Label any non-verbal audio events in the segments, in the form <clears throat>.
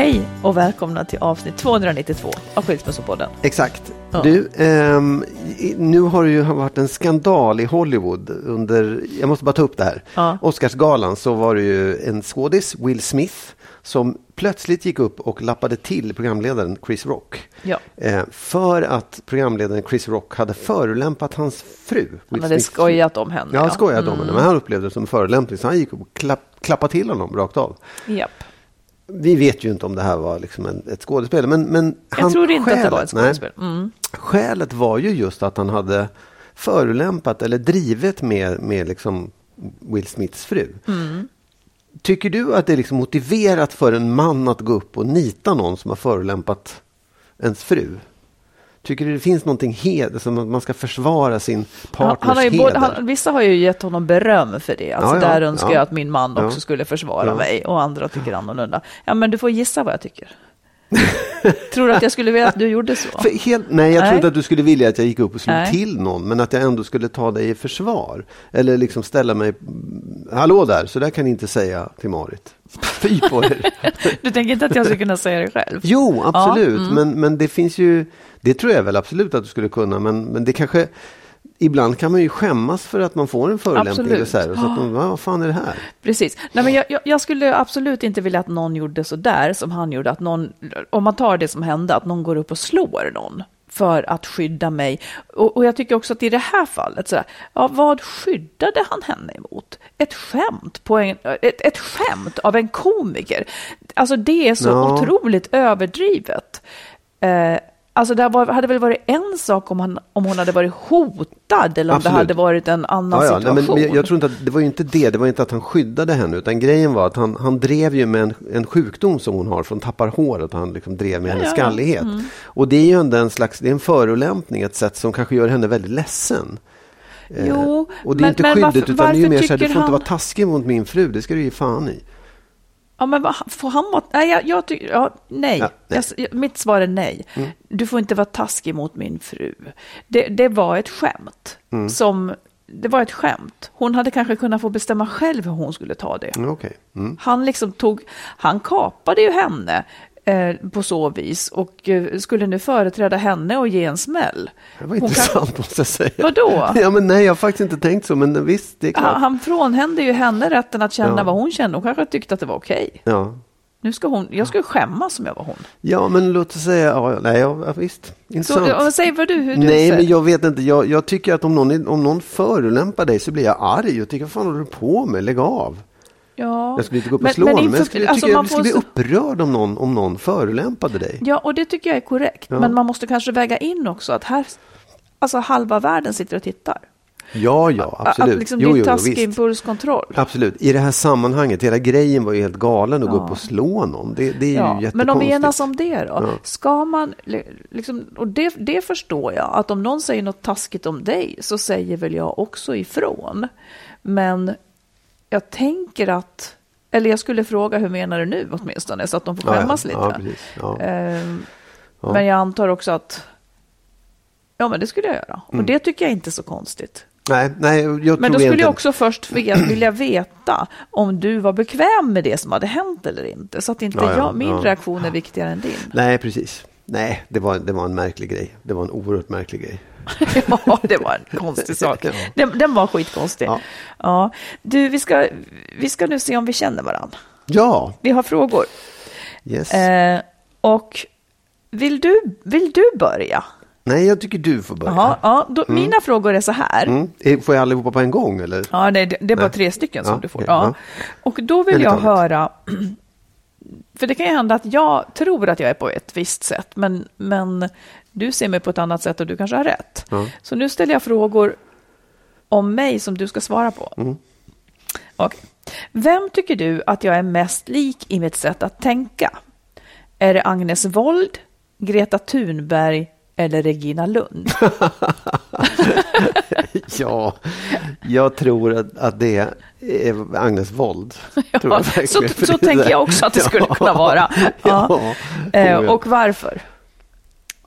Hej och välkomna till avsnitt 292 av Skilsmässopodden. Exakt. Ja. Du, i- nu har det ju varit en skandal i Hollywood under, jag måste bara ta upp det här. Ja. Oscarsgalan så var det ju en skådis, Will Smith, som plötsligt gick upp och lappade till programledaren Chris Rock. Ja. Eh, för att programledaren Chris Rock hade förolämpat hans fru. Will Han hade skojat om henne. Ja, skojat om henne. Men han upplevde det som förolämpning så han gick upp och klapp, klappade till honom rakt av. Japp. Vi vet ju inte om det här var liksom en, ett skådespel. Men, men Jag han, tror inte att det var skälet- ett skådespel. Mm. Skälet var ju just att han hade förolämpat eller drivit med, med liksom Will Smiths fru. Mm. Tycker du att det är liksom motiverat för en man att gå upp och nita någon som har förolämpat ens fru? Tycker du det finns någonting heder, som att man ska försvara sin Han, partners han har ju heder? han, vissa har ju gett honom beröm för det. Alltså Ja, ja, där önskar ja. jag att min man också skulle försvara mig och andra tycker annorlunda. Ja, men du får gissa vad jag tycker. <laughs> Tror du att jag skulle vilja att du gjorde så? Helt, nej, jag Nej. trodde att du skulle vilja att jag gick upp och slog Nej. till någon, men att jag ändå skulle ta dig i försvar. Eller liksom ställa mig, hallå där, så där kan ni inte säga till Marit. <laughs> Fy på er. <laughs> Du tänker inte att jag skulle kunna säga det själv? Jo, absolut, Ja, mm. men, men det finns ju, det tror jag väl absolut att du skulle kunna, men, men det kanske, ibland kan man ju skämmas för att man får en förolämpning. Så här, och så att man, vad fan är det här? Precis. Nej, men jag, jag, jag skulle absolut inte vilja att någon gjorde så där som han gjorde. Att någon, om man tar det som hände, att någon går upp och slår någon för att skydda mig. Och, och jag tycker också att i det här fallet, så här, ja, vad skyddade han henne emot? Ett skämt, på en, ett, ett skämt av en komiker. Alltså det är så Ja. otroligt överdrivet. Eh, Alltså det var, hade väl varit en sak om, han, om hon hade varit hotad eller om Absolut. det hade varit en annan Ja, ja, nej, situation. men, men jag, tror inte att det var ju inte det, det var inte att han skyddade henne, utan grejen var att han, han drev ju med en, en sjukdom som hon har, från tappar håret, han liksom drev med hennes ja, ja. skallighet. Och det är ju ändå en slags, det är en förolämpning, ett sätt som kanske gör henne väldigt ledsen. Eh, Jo, och det är men- inte men skyddet, varför- utan det är ju mer så här, du får inte han- vara taskig mot min fru, det ska du ge fan i. Ja, men vad- får han vara... Nej, jag, jag tycker... Ja, nej. Ja, nej. Jag, mitt svar är nej. Du får inte vara taskig mot min fru. Det, det var ett skämt. Som, det var ett skämt. Hon hade kanske kunnat få bestämma själv hur hon skulle ta det. Mm, Okej. Mm. Han liksom tog... Han kapade ju henne på så vis och eh, skulle nu företräda henne och ge en smäll. Det var Hon intressant måste jag säga. Vadå? Ja, men nej, jag har faktiskt inte tänkt så, men visst, det är klart. Han, frånhände ju henne rätten att känna Ja. vad hon kände. Hon kanske tyckte att det var okej. Ja. Nu ska hon, jag skulle skämmas om jag var hon. ja, men låt oss säga, ja, nej, ja, visst, intressant. säg vad du, hur du Nej, ser. men jag vet inte. Jag, jag tycker att om någon, om någon förolämpar dig så blir jag arg och tycker, vad fan håller du på med? Lägg av. ja. Jag skulle inte gå upp och Men- slå men honom, men jag skulle, alltså, tycker, man jag skulle bli upprörd om någon, om någon förolämpade dig. Ja, och det tycker jag är korrekt. Ja. Men man måste kanske väga in också att här, alltså halva världen sitter och tittar. Ja, ja, absolut. Att liksom Jo, det är jo, jo, taskig visst. impulskontroll. Absolut. I det här sammanhanget, hela grejen var ju helt galen att gå Ja. upp och slå någon. Det, det är ju Ja, jättekonstigt. men om vi enas om det då? Ja. Ska man, li- liksom, och det, det förstår jag, att om någon säger något taskigt om dig så säger väl jag också ifrån. Men jag tänker att, eller jag skulle fråga hur menar du nu åtminstone, så att de får Ja, ja. skämmas lite. Ja. Ehm, Ja. Men jag antar också att, ja men det skulle jag göra. Mm. Och det tycker jag inte är så konstigt. Nej, nej, jag Men då skulle egentligen- jag också först <clears throat> vilja veta om du var bekväm med det som hade hänt eller inte. Så att inte Ja, ja, jag, min ja. reaktion är viktigare än din. Nej, precis. Nej, det var, det var en märklig grej. Det var en oerhört märklig grej. <laughs> ja, det var en konstig sak. Den, den var skitkonstig. Ja. Ja. Du, vi ska, vi ska nu se om vi känner varandra. Ja, Vi har frågor. yes. Eh, och vill du, vill du börja? Nej, jag tycker du får börja. Jaha, ja, då, Mina frågor är så här. Mm. Eh, Får jag allihopa på en gång eller? Ja, nej, det, det är bara Nej. tre stycken som Ja, du får. okej, Ja. Och då vill jag höra, <clears throat> för det kan ju hända att jag tror att jag är på ett visst sätt, men, men du ser mig på ett annat sätt och du kanske har rätt. Ja. Så nu ställer jag frågor om mig som du ska svara på. Mm. Okej. Vem tycker du att jag är mest lik i mitt sätt att tänka? Är det Agnes Wold, Greta Thunberg eller Regina Lund? <laughs> Ja, jag tror att, att det är Agnes Wold. <laughs> Ja, så så tänker jag också att det skulle <laughs> kunna vara. Ja. Ja, Eh, och varför?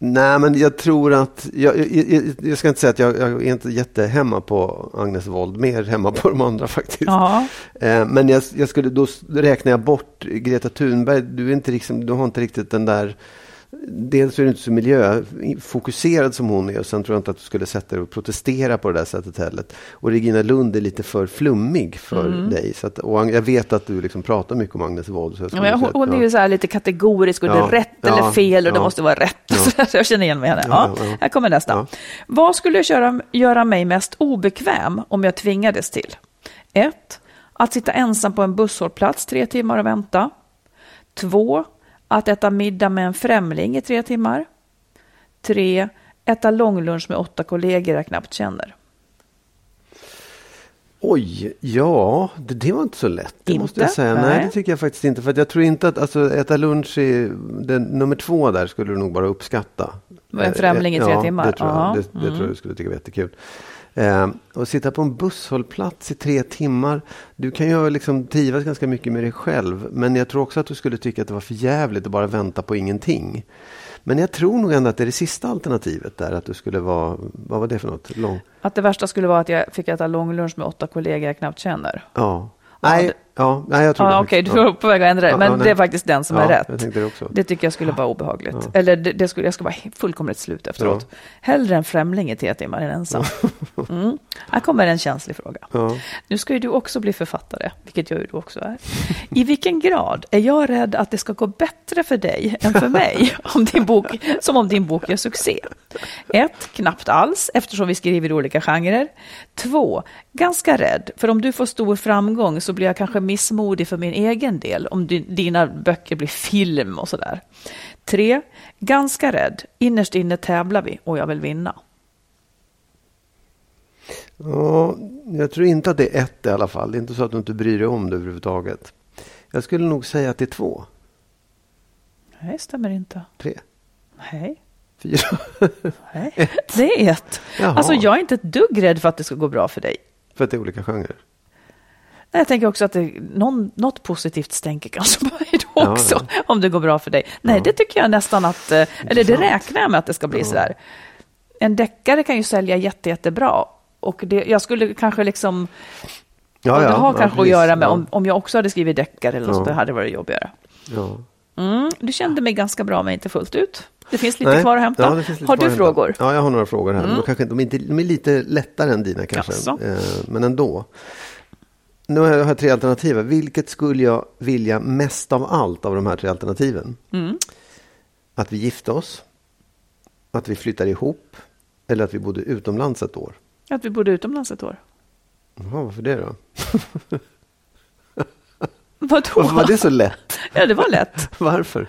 Nej, men jag tror att, jag, jag, jag, jag ska inte säga att jag, är inte jättehemma på Agnes Wold, mer hemma på de andra faktiskt. Ja. Eh, Men jag, skulle, då räknar jag bort Greta Thunberg, du, är inte liksom, du har inte riktigt den där Dels är du inte så miljöfokuserad som hon är och sen tror jag inte att du skulle sätta dig och protestera på det där sättet heller. Och Regina Lund är lite för flummig för dig. Så att, och Ag- jag vet att du liksom pratar mycket om Agnes Wold. Så Ja, hon, hon är ja. ju så här lite kategorisk och det är Ja, rätt eller ja, fel och det ja. måste vara rätt. Ja. <laughs> Så jag känner igen mig henne. Ja, Ja, ja. Här kommer nästa. Ja. Vad skulle jag köra, göra mig mest obekväm om jag tvingades till? 1. Att sitta ensam på en busshållplats tre timmar och vänta. 2. Att äta middag med en främling i tre timmar. 3. Äta långlunch med åtta kollegor jag knappt känner. Oj, ja, det, det var inte så lätt. Det måste jag Inte? säga. Nej. Nej. det tycker jag faktiskt inte. För jag tror inte att alltså, äta lunch i den, nummer två där skulle du nog bara uppskatta. En främling i tre ja, timmar? Det tror jag, Ja. det, det tror jag du skulle tycka var jättekul. Eh, och sitta på en busshållplats i tre timmar. Du kan ju liksom trivas ganska mycket med dig själv. Men jag tror också att du skulle tycka att det var för jävligt att bara vänta på ingenting. Men jag tror nog ändå att det är det sista alternativet där. Att du skulle vara, vad var det för något? Lång, Att det värsta skulle vara att jag fick äta långlunch med åtta kollegor jag knappt känner. ja. Nej, ja, nej, jag tror Ja, det Okej, faktiskt. du Ja. var på väg att ändra Ja, men ja, det är faktiskt den som är Ja, rätt. jag tänkte det också. Det tycker jag skulle vara obehagligt. Eller det, det skulle, jag ska vara fullkomligt slut efteråt. Hellre en främling i tre timmar än ensam. Mm. Här kommer en känslig fråga. Ja. Nu ska ju du också bli författare, vilket jag ju också är. I vilken grad är jag rädd att det ska gå bättre för dig än för mig om din bok, som om din bok gör succé? Ett, Knappt alls, eftersom vi skriver i olika genrer. Två, Ganska rädd, för om du får stor framgång så blir jag kanske missmodig för min egen del, om di- dina böcker blir film och sådär. Tre, Ganska rädd, innerst inne tävlar vi och jag vill vinna. Ja, jag tror inte att det är ett i alla fall. Det är inte så att du inte bryr dig om det överhuvudtaget. Jag skulle nog säga att det är två, Nej, stämmer inte. tre, Nej. Fyra. Nej, <laughs> det är ett. Jaha. Alltså jag är inte ett dugg rädd för att det ska gå bra för dig. För att det är olika genrer. Nej, jag tänker också att det, någon, något positivt stänker kanske på mig då Ja, också, om det går bra för dig. Nej, det tycker jag nästan att, eh, eller det räknar jag med att det ska bli sådär. En deckare kan ju sälja jätte, jättebra. Och det, jag skulle kanske liksom, Ja, det ja, har ja, kanske att göra med Ja, om, om jag också hade skrivit deckare eller något Ja. det hade varit jobbigare. Ja. Mm, du kände mig ganska bra, men inte fullt ut. Det finns lite Nej, kvar att hämta. ja, har du hämta. frågor? Mm. Ja, jag har några frågor här. De, kanske, de, är inte, de är lite lättare än dina kanske. Jaså? Eh, men ändå. Nu har jag tre alternativ. Vilket skulle jag vilja mest av allt av de här tre alternativen? Mm. Att vi gifte oss, att vi flyttar ihop eller att vi bodde utomlands ett år. Att vi bodde utomlands ett år. Jaha, varför det då? <laughs> Vadå? Varför var det så lätt? Ja, det var lätt. <laughs> Varför?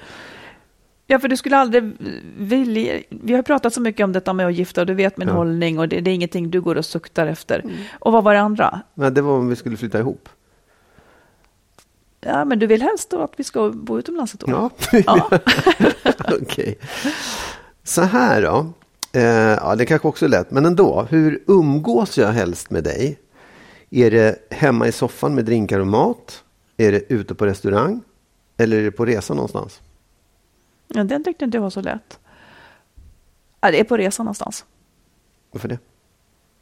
Ja, för du skulle aldrig vilja... Vi har pratat så mycket om detta med att gifta och du vet min Ja. hållning och det, det är ingenting du går och suktar efter. Och vad var det andra? Men det var om vi skulle flytta ihop. Ja, men du vill helst då att vi ska bo utomlands ett år? Ja, <laughs> Ja. <laughs> okej. Så här då. Eh, ja, det kanske också är lätt, men ändå. Hur umgås jag helst med dig? Är det hemma i soffan med drinkar och mat? Är det ute på restaurang? Eller är det på resa någonstans? Ja, den tyckte inte jag var så lätt. Ja, det är på resa någonstans. Varför det?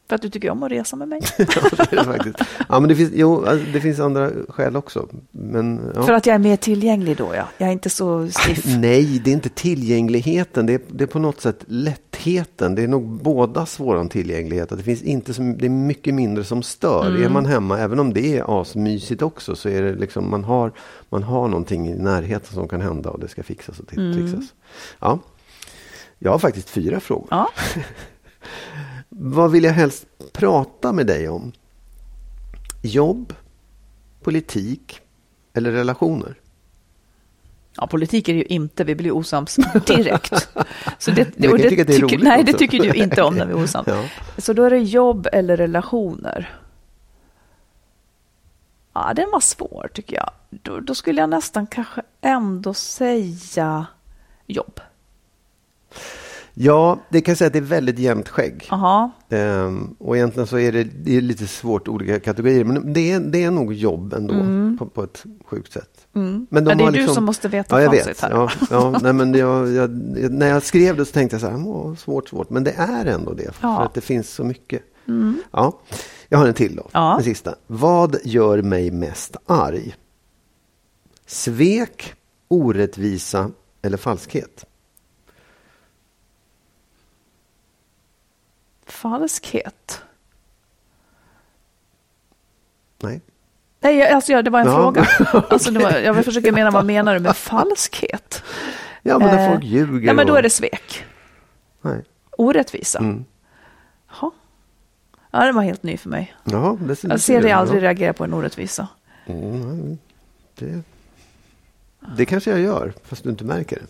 För att du tycker om att resa med mig. <laughs> Ja, det, är faktiskt. Ja, men det, finns, jo, alltså, det finns andra skäl också. Men, ja. För att jag är mer tillgänglig då, ja. Jag är inte så stiff. <laughs> Nej, det är inte tillgängligheten. Det är, det är på något sätt lättheten. Det är nog båda våran tillgänglighet. Att Det, finns inte som, det är mycket mindre som stör. Är man hemma, även om det är asmysigt också, så är det liksom man har, man har någonting i närheten som kan hända och det ska fixas och trixas. Ja. Jag har faktiskt fyra frågor. Ja. <laughs> Vad vill jag helst prata med dig om? Jobb, politik eller relationer? ja, politik är det ju inte. Vi blir osams <laughs> direkt. Så det, jag och tycka att det tycker- Nej, det tycker du inte om när vi är osams. <laughs> Ja. Så då är det jobb eller relationer. Ja, den var svår tycker jag. Då, då skulle jag nästan kanske ändå säga jobb. Ja, det kan jag säga att det är väldigt jämnt skägg. Ehm, och egentligen så är det, det är lite svårt olika kategorier. Men det är, det är nog jobb ändå på, på ett sjukt sätt. Men de Mm. Ja, det är har du liksom- som måste veta ja, jag vet. här. Ja, ja, <laughs> nej, men jag, jag, när jag skrev det så tänkte jag så här, Åh, svårt, svårt. Men det är ändå det. För Ja. Mm. att det finns så mycket. Ja, jag har en till då. Ja. En sista. Vad gör mig mest arg? Svek, orättvisa eller falskhet? Falskhet. Nej. Nej, alltså, ja, det var en Ja. fråga. Alltså, var, jag försöker mena, vad <laughs> menar du med falskhet? Ja, men när Eh, folk ljuger. Ja, men då är det svek. Nej. Orättvisa. Mm. Jaha. Ja, det var helt ny för mig. Ja, det, det Jag ser dig aldrig reagera på en orättvisa. Mm, det, det kanske jag gör, fast du inte märker det.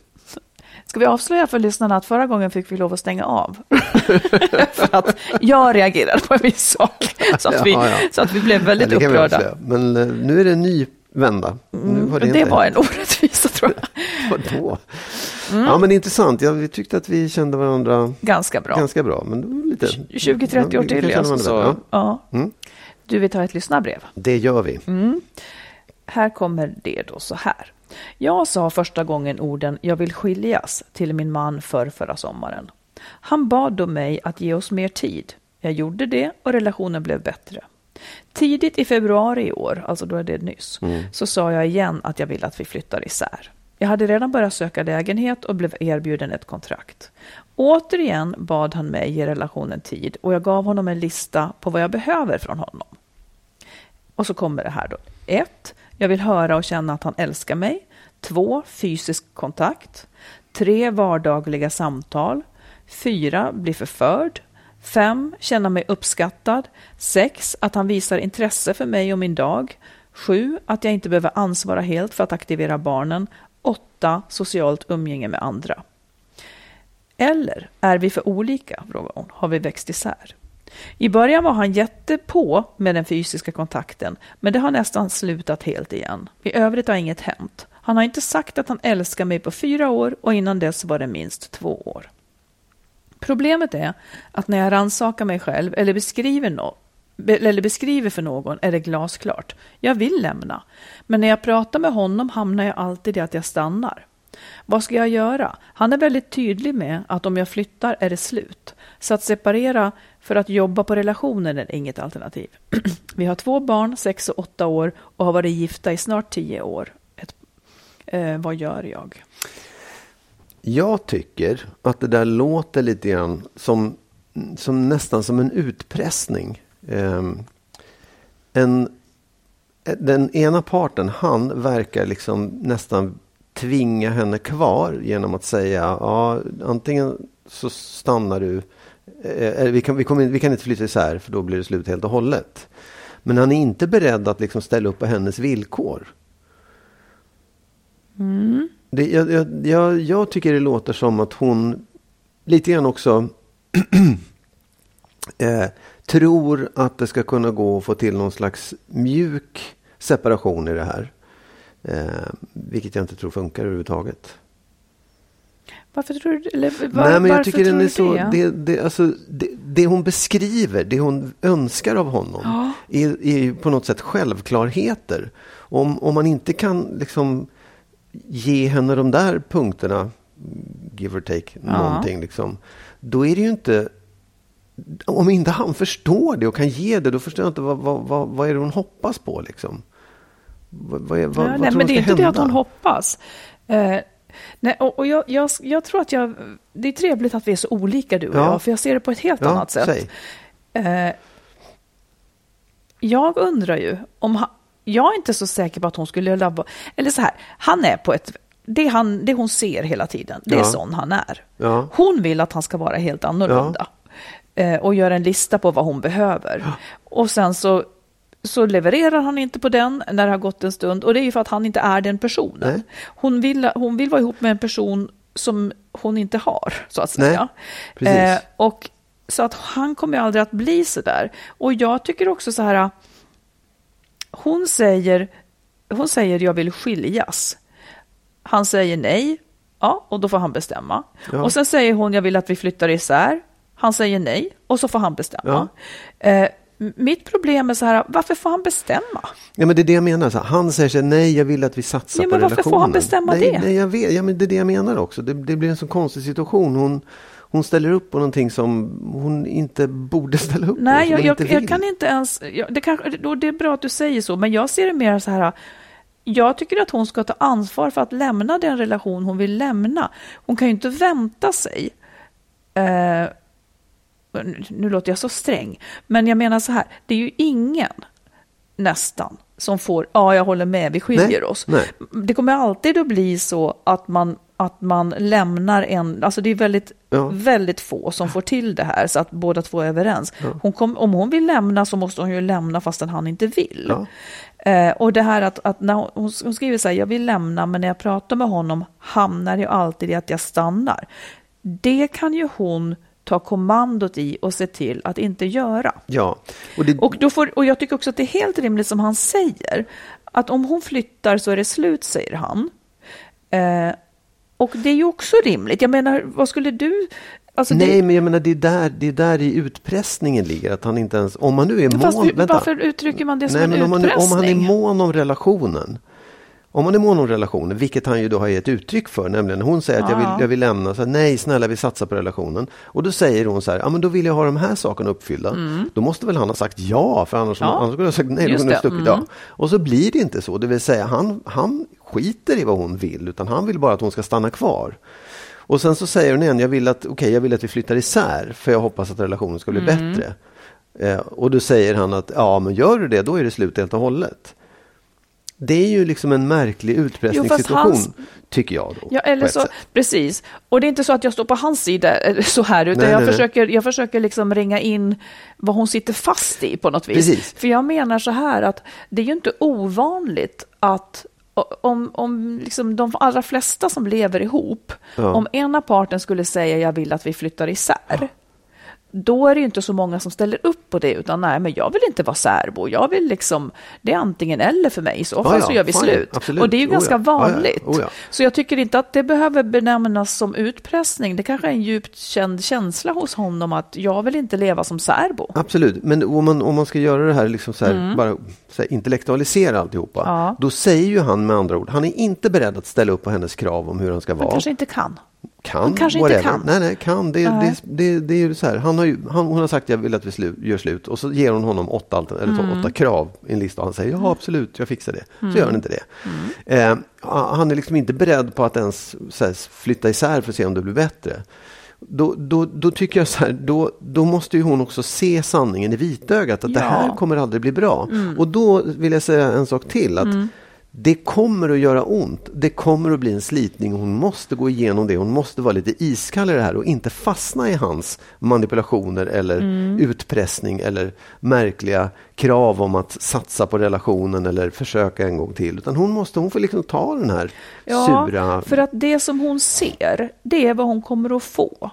Ska vi avslöja för lyssnarna att förra gången fick vi lov att stänga av? <laughs> för att jag reagerade på en viss sak. Så att vi, Ja, ja. Så att vi blev väldigt Ja, det upprörda. Men eh, nu är det en ny vända. nu har det inte var en orättvisa tror jag. <laughs> Vadå? Mm. Ja, men det intressant. Ja, vi tyckte att vi kände varandra Ganska bra. ganska bra. Men det var lite... 20-30 Ja, år till. Alltså, så, ja. Mm. Du vill ta ett lyssnarbrev? Det gör vi. Mm. Här kommer det då så här. Jag sa första gången orden jag vill skiljas till min man för förra sommaren. Han bad då mig att ge oss mer tid. Jag gjorde det och relationen blev bättre. Tidigt i februari i år, alltså då är det nyss, så sa jag igen att jag vill att vi flyttar isär. Jag hade redan börjat söka lägenhet och blev erbjuden ett kontrakt. Återigen bad han mig ge relationen tid och jag gav honom en lista på vad jag behöver från honom. Och så kommer det här då. 1. Jag vill höra och känna att han älskar mig. 2. Fysisk kontakt. 3. Vardagliga samtal. 4. Bli förförd. 5. Känna mig uppskattad. 6. Att han visar intresse för mig och min dag. 7. Att jag inte behöver ansvara helt för att aktivera barnen. 8. Socialt umgänge med andra. Eller är vi för olika? frågar hon. Har vi växt isär? I början var han jättepå med den fysiska kontakten, men det har nästan slutat helt igen. I övrigt har inget hänt. Han har inte sagt att han älskar mig på fyra år och innan dess var det minst två år. Problemet är att när jag rannsakar mig själv eller beskriver, no eller beskriver för någon är det glasklart. Jag vill lämna. Men när jag pratar med honom hamnar jag alltid i att jag stannar. Vad ska jag göra? Han är väldigt tydlig med att om jag flyttar är det slut. Så att separera för att jobba på relationen är inget alternativ. <clears throat> Vi har två barn, sex och åtta år och har varit gifta i snart tio år. Ett, eh, vad gör jag? Jag tycker att det där låter lite grann som, som nästan som en utpressning. Eh, en, den ena parten, han verkar liksom nästan tvinga henne kvar genom att säga ja, antingen så stannar du, eh, vi, kan, vi, kommer, vi kan inte flytta isär för då blir det slut helt och hållet. Men han är inte beredd att liksom ställa upp på hennes villkor. Det, jag, jag, jag, jag tycker det låter som att hon lite grann också <clears throat> eh, tror att det ska kunna gå att få till någon slags mjuk separation i det här. Eh, vilket jag inte tror funkar överhuvudtaget. Varför tror du eller, var, Nej, men jag tycker den är så, det? det, det, alltså, det, det hon beskriver, det hon önskar av honom, Ja. är, är på något sätt självklarheter. Om, om man inte kan liksom ge henne de där punkterna, give or take, Ja. någonting, liksom, då är det ju inte om inte han förstår det och kan ge det, då förstår jag inte vad, vad, vad, vad är det hon hoppas på. Liksom? Vad, vad, vad, Ja, nej, men det är inte det att hända? hon hoppas. Eh, nej, och och jag, jag, jag tror att jag... Det är trevligt att vi är så olika du och Ja. jag, för jag ser det på ett helt Ja, annat sätt. Eh, jag undrar ju om... Han, jag är inte så säker på att hon skulle labba... Eller så här, han är på ett... Det, han, det hon ser hela tiden, det är Ja. sån han är. Hon vill att han ska vara helt annorlunda. Eh, och gör en lista på vad hon behöver. Och sen så, så levererar han inte på den när det har gått en stund. Och det är ju för att han inte är den personen. Nej. Hon vill, hon vill vara ihop med en person som hon inte har, så att Nej, säga. precis. och så att han kommer ju aldrig att bli så där. Och jag tycker också så här, hon säger, hon säger jag vill skiljas. Han säger nej, ja, och då får han bestämma. Ja. Och sen säger hon jag vill att vi flyttar isär. Han säger nej, och så får han bestämma. Eh, m- mitt problem är så här, varför får han bestämma? Ja, men det är det jag menar. Så han säger sig, nej, jag vill att vi satsar Ja, på men varför får relationen. han bestämma nej, det? Nej, jag vet. Ja, men det är det jag menar också. Det, det blir en så konstig situation. Hon, hon ställer upp på någonting som hon inte borde <laughs> ställa upp Nej, på. som jag, jag, jag kan inte ens... Jag, det, kanske, det är bra att du säger så, men jag ser det mer så här... Jag tycker att hon ska ta ansvar för att lämna den relation hon vill lämna. Hon kan ju inte vänta sig... Eh, nu låter jag så sträng, men jag menar så här, det är ju ingen nästan som får, ja jag håller med, vi skiljer Nej, oss. nej. Det kommer alltid att bli så att man, att man lämnar en, alltså det är väldigt, Ja. väldigt få som får till det här så att båda två är överens. Hon kom, om hon vill lämna så måste hon ju lämna fastän han inte vill. Ja. Eh, och det här att, att när hon, hon hon skriver så här, jag vill lämna men när jag pratar med honom hamnar jag alltid i att jag stannar. Det kan ju hon ta kommandot i och se till att inte göra. Ja, och det, Och, då får, och jag tycker också att det är helt rimligt som han säger, att om hon flyttar så är det slut, säger han. Eh, och det är ju också rimligt. Jag menar, vad skulle du... Alltså nej, det, men jag menar, det är, där, det är där i utpressningen ligger. Att han inte ens, om man nu är mån... fast vänta. varför uttrycker man det som Nej, en men om man, utpressning? om han är mån om relationen. Om man är mån om relationen, vilket han ju då har gett uttryck för, nämligen hon säger att jag, vill, Ja. jag vill lämna, så här, nej snälla vi satsar på relationen. Och då säger hon så här, ja men då vill jag ha de här sakerna uppfyllda. Då måste väl han ha sagt ja, för annars, Mm. Ja. annars skulle jag sagt nej, då kunde stuckit mm. ja. Och så blir det inte så, det vill säga han, han skiter i vad hon vill, utan han vill bara att hon ska stanna kvar. Och sen så säger hon igen, jag vill att, okej, jag vill att vi flyttar isär, för jag hoppas att relationen ska bli Mm. bättre. Eh, och då säger han att, ja men gör du det, då är det slut helt och hållet. Det är ju liksom en märklig utpressningssituation, hans- tycker jag. Då, Ja, eller så, sätt. precis. Och det är inte så att jag står på hans sida eller så här, utan Nej, jag, nej, nej. försöker, jag försöker liksom ringa in vad hon sitter fast i på något vis. Precis. För jag menar så här att det är ju inte ovanligt att om, om liksom de allra flesta som lever ihop, Ja. om ena parten skulle säga jag vill att vi flyttar isär, då är det ju inte så många som ställer upp på det, utan nej, men jag vill inte vara särbo. Jag vill liksom, det är antingen eller för mig, i så fall Ja, så gör vi slut. absolut. Och det är ju Oh, ganska ja. Vanligt. Oh, ja. Så jag tycker inte att det behöver benämnas som utpressning. Det kanske är en djupt känd känsla hos honom att jag vill inte leva som särbo. Absolut, men om man, om man ska göra det här, liksom så här bara så här, intellektualisera alltihopa, Mm. Ja. då säger ju han med andra ord, han är inte beredd att ställa upp på hennes krav om hur han ska Han vara. kanske inte kan. Kan, han kanske inte whatever. kan. Nej, nej, kan. Det, Nej. det, det, det är ju så här. Han har ju, han, hon har sagt jag vill att vi slu, gör slut och så ger hon honom åtta, alter, eller Mm. åtta krav i en lista och han säger ja absolut, jag fixar det. Så gör han inte det. Eh, han är liksom inte beredd på att ens här, flytta isär för att se om det blir bättre. Då, då, då tycker jag så här, då, då måste ju hon också se sanningen i vitögat att det Ja. här kommer aldrig bli bra. Och då vill jag säga en sak till. att Det kommer att göra ont. Det kommer att bli en slitning. Hon måste gå igenom det. Hon måste vara lite iskall i det här och inte fastna i hans manipulationer eller mm. utpressning eller märkliga krav om att satsa på relationen eller försöka en gång till. Utan hon måste, hon får liksom ta den här ja, sura... för att det som hon ser, det är vad hon kommer att få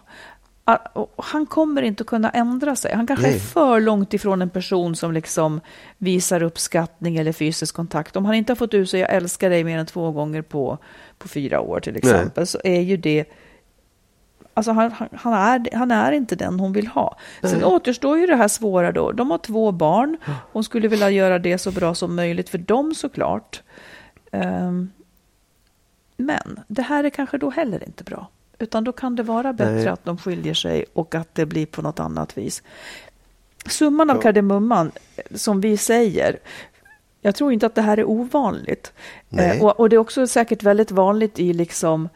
han kommer inte att kunna ändra sig. Han kanske Nej. är för långt ifrån en person som liksom visar uppskattning eller fysisk kontakt. Om han inte har fått ut sig jag älskar dig mer än två gånger på, på fyra år till exempel, Nej. så är ju det Alltså han, han, är, han är inte den hon vill ha. Sen Nej. återstår ju det här svåra då. De har två barn. Hon skulle vilja göra det så bra som möjligt för dem såklart. Um, men det här är kanske då heller inte bra. Utan då kan det vara bättre Nej. att de skiljer sig och att det blir på något annat vis. Summan av ja. kardemumman, som vi säger, jag tror inte att det här är ovanligt. Eh, och, och, det är också säkert väldigt vanligt i liksom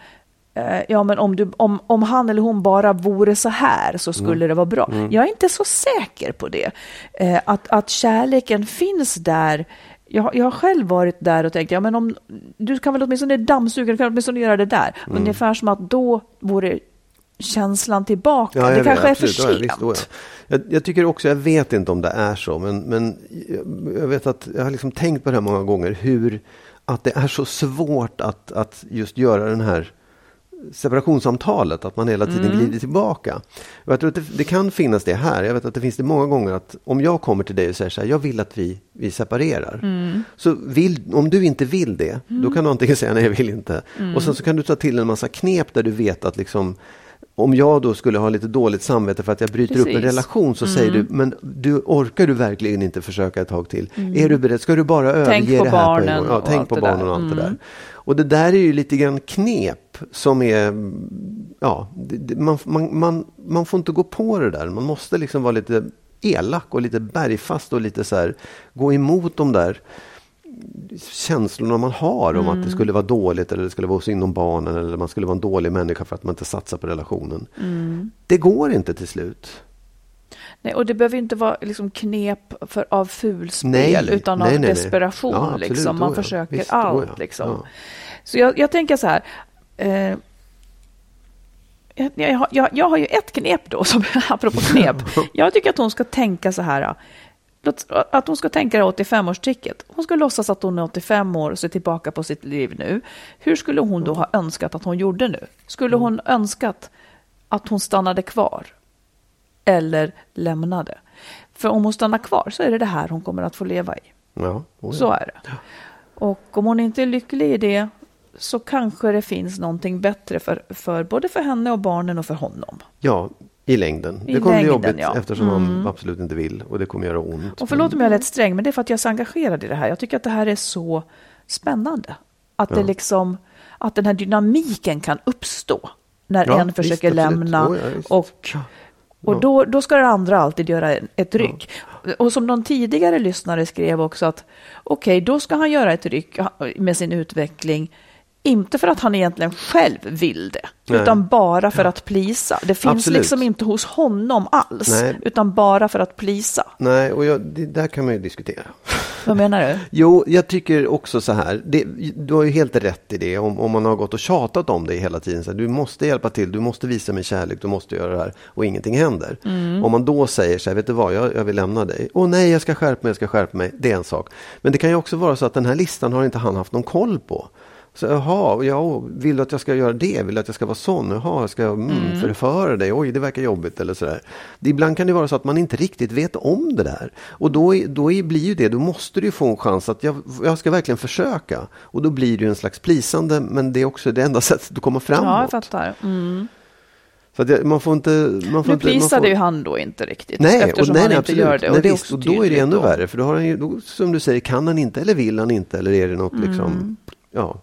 eh, Ja, men om, du, om, om han eller hon bara vore så här så skulle mm. det vara bra. Mm. Jag är inte så säker på det. Eh, att, att kärleken finns där jag, jag har själv varit där och tänkt, ja men om du kan väl åtminstone dammsuga, du kan åtminstone göra det där. Mm. Ungefär som att då vore känslan tillbaka. Ja, det kanske vet, är för sent. Ja, visst, jag, jag, tycker också, jag vet inte om det är så, men, men jag vet att jag har liksom tänkt på det här många gånger, hur att det är så svårt att, att just göra den här separationssamtalet, att man hela tiden mm. glider tillbaka. Och jag tror att det, det, kan finnas det här. Jag vet att det finns det många gånger att om jag kommer till dig och säger så här, jag vill att vi, vi separerar. Mm. Så vill, om du inte vill det, mm. då kan du antingen säga nej, jag vill inte. Mm. Och sen så kan du ta till en massa knep där du vet att liksom om jag då skulle ha lite dåligt samvete för att jag bryter Precis. upp en relation så mm. säger du, men du orkar du verkligen inte försöka ett tag till? Mm. Är du beredd? Ska du bara överge det här på en gång? Ja, tänk på barnen och allt det där. Mm. Och det där är ju lite grann knep som är, ja, det, man, man, man, man får inte gå på det där. Man måste liksom vara lite elak och lite bergfast och lite så här, gå emot de där känslorna man har om mm. att det mm. skulle vara dåligt eller det skulle vara synd om barnen eller man skulle vara en dålig människa för att man inte satsar på relationen. Mm. Det går inte till slut. Nej, och det behöver inte vara liksom knep för, av fulspel nej, utan nej, av nej, desperation. Ja, liksom. Man försöker Visst, allt. Liksom. Ja. Så jag, jag, tänker så här. Eh, jag, jag, jag, har ju ett knep då, som, <laughs> apropå knep. <laughs> Jag tycker att hon ska tänka så här. Att hon ska tänka det 85-årstricket. Hon ska låtsas att hon är 85 år och ser tillbaka på sitt liv nu. Hur skulle hon då ha önskat att hon gjorde nu? Skulle hon önskat att hon stannade kvar? eller lämnade. För om hon stannar kvar så är det det här hon kommer att få leva i. Ja, oh Så är det. Och om hon inte är lycklig i det så kanske det finns någonting bättre för, för både för henne och barnen och för honom. Ja, i längden. I det kommer längden, bli jobbigt ja. eftersom mm. man absolut inte vill och det kommer göra ont. Och förlåt om jag lite sträng, men det är för att jag är så engagerad i det här. Jag tycker att det här är så spännande. Att, ja. det liksom, att den här dynamiken kan uppstå när ja, en försöker visst, lämna oh, och och då, då ska den andra alltid göra ett ryck. Ja. Och som någon tidigare lyssnare skrev också att okej, okay, då ska han göra ett ryck med sin utveckling inte för att han egentligen själv vill det, Nej. utan bara för att plisa. Det finns Absolut. liksom inte hos honom alls, Nej. utan bara för att plisa. Nej, och jag, det där kan man ju diskutera. Vad menar du? <laughs> Jo, jag tycker också så här. Det, du har ju helt rätt i det. Om, om man har gått och tjatat om det hela tiden. Så här, du måste hjälpa till, du måste visa mig kärlek, du måste göra det här. Och ingenting händer. Mm. Om man då säger så här, vet du vad, jag, jag vill lämna dig. Åh nej, jag ska skärpa mig, jag ska skärpa mig. Det är en sak. Men det kan ju också vara så att den här listan har inte han haft någon koll på. Så, jaha, ja, vill du att jag ska göra det? Vill du att jag ska vara sån? Jaha, jag ska mm, mm. förföra dig? Oj, det verkar jobbigt eller sådär. Ibland kan det vara så att man inte riktigt vet om det där. Och då, då blir ju det, då måste du få en chans att jag, jag ska verkligen försöka. Och då blir det ju en slags plisande, men det är också det enda <laughs> sättet att komma framåt. Ja, jag fattar. Mm. Så att man får inte... Man får nu plisade får... ju han då inte riktigt. Nej, eftersom och nej, han nej, inte absolut. gör det. Och, nej, det och då är det ännu då. värre. För då har han ju, då, som du säger, kan han inte eller vill han inte? Eller är det något mm. liksom... Ja,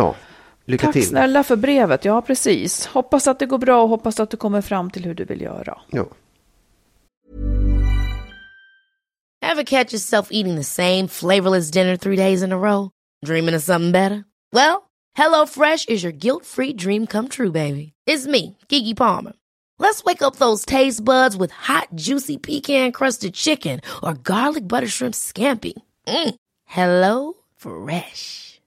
Ja, lycka Tack till. snälla för brevet. Ja, precis. Hoppas att det går bra och hoppas att du kommer fram till hur du vill göra. Ja. Have catch yourself eating the same flavorless dinner three days in a row? Dreaming of something better? Well, hello fresh is your guilt free dream come true baby. It's me, Gigi Palmer. Let's wake up those taste buds with hot juicy pecan crusted chicken or garlic butter shrimp scampi. Mm. Hello Fresh.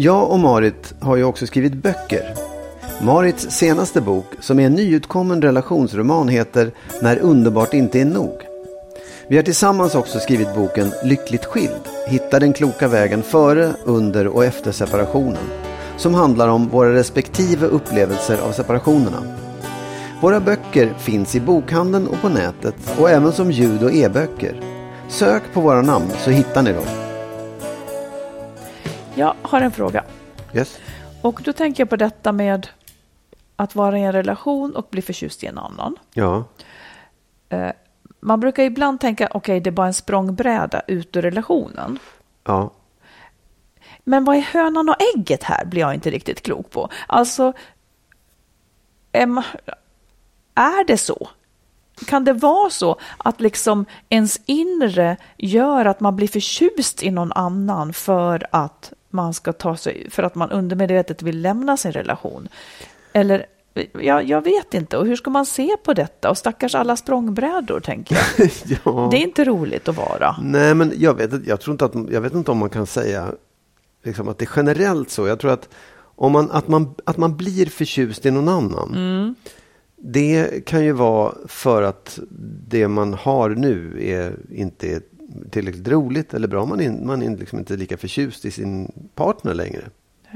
Jag och Marit har ju också skrivit böcker. Marits senaste bok, som är en nyutkommen relationsroman, heter När underbart inte är nog. Vi har tillsammans också skrivit boken Lyckligt skild. Hitta den kloka vägen före, under och efter separationen. Som handlar om våra respektive upplevelser av separationerna. Våra böcker finns i bokhandeln och på nätet och även som ljud och e-böcker. Sök på våra namn så hittar ni dem. Jag har en fråga. Yes. Och då tänker jag på detta med att vara i en relation och bli förtjust i en annan. Ja. Eh, man brukar ibland tänka, okej, okay, det är bara en språngbräda ut ur relationen. Ja. Men vad är hönan och ägget här, blir jag inte riktigt klok på. Alltså, är det så? Kan det vara så att liksom ens inre gör att man blir förtjust i någon annan för att man ska ta sig, för att man undermedvetet vill lämna sin relation? Eller jag, jag vet inte. Och hur ska man se på detta? Och stackars alla språngbrädor, tänker jag. <laughs> ja. Det är inte roligt att vara. Nej, men jag vet, jag tror inte att, jag vet inte om man kan säga liksom, att det är generellt så. Jag tror att, om man, att, man, att man blir förtjust i någon annan. Mm. Det kan ju vara för att det man har nu är inte är tillräckligt roligt eller bra. Man är, man är liksom inte lika förtjust i sin partner längre.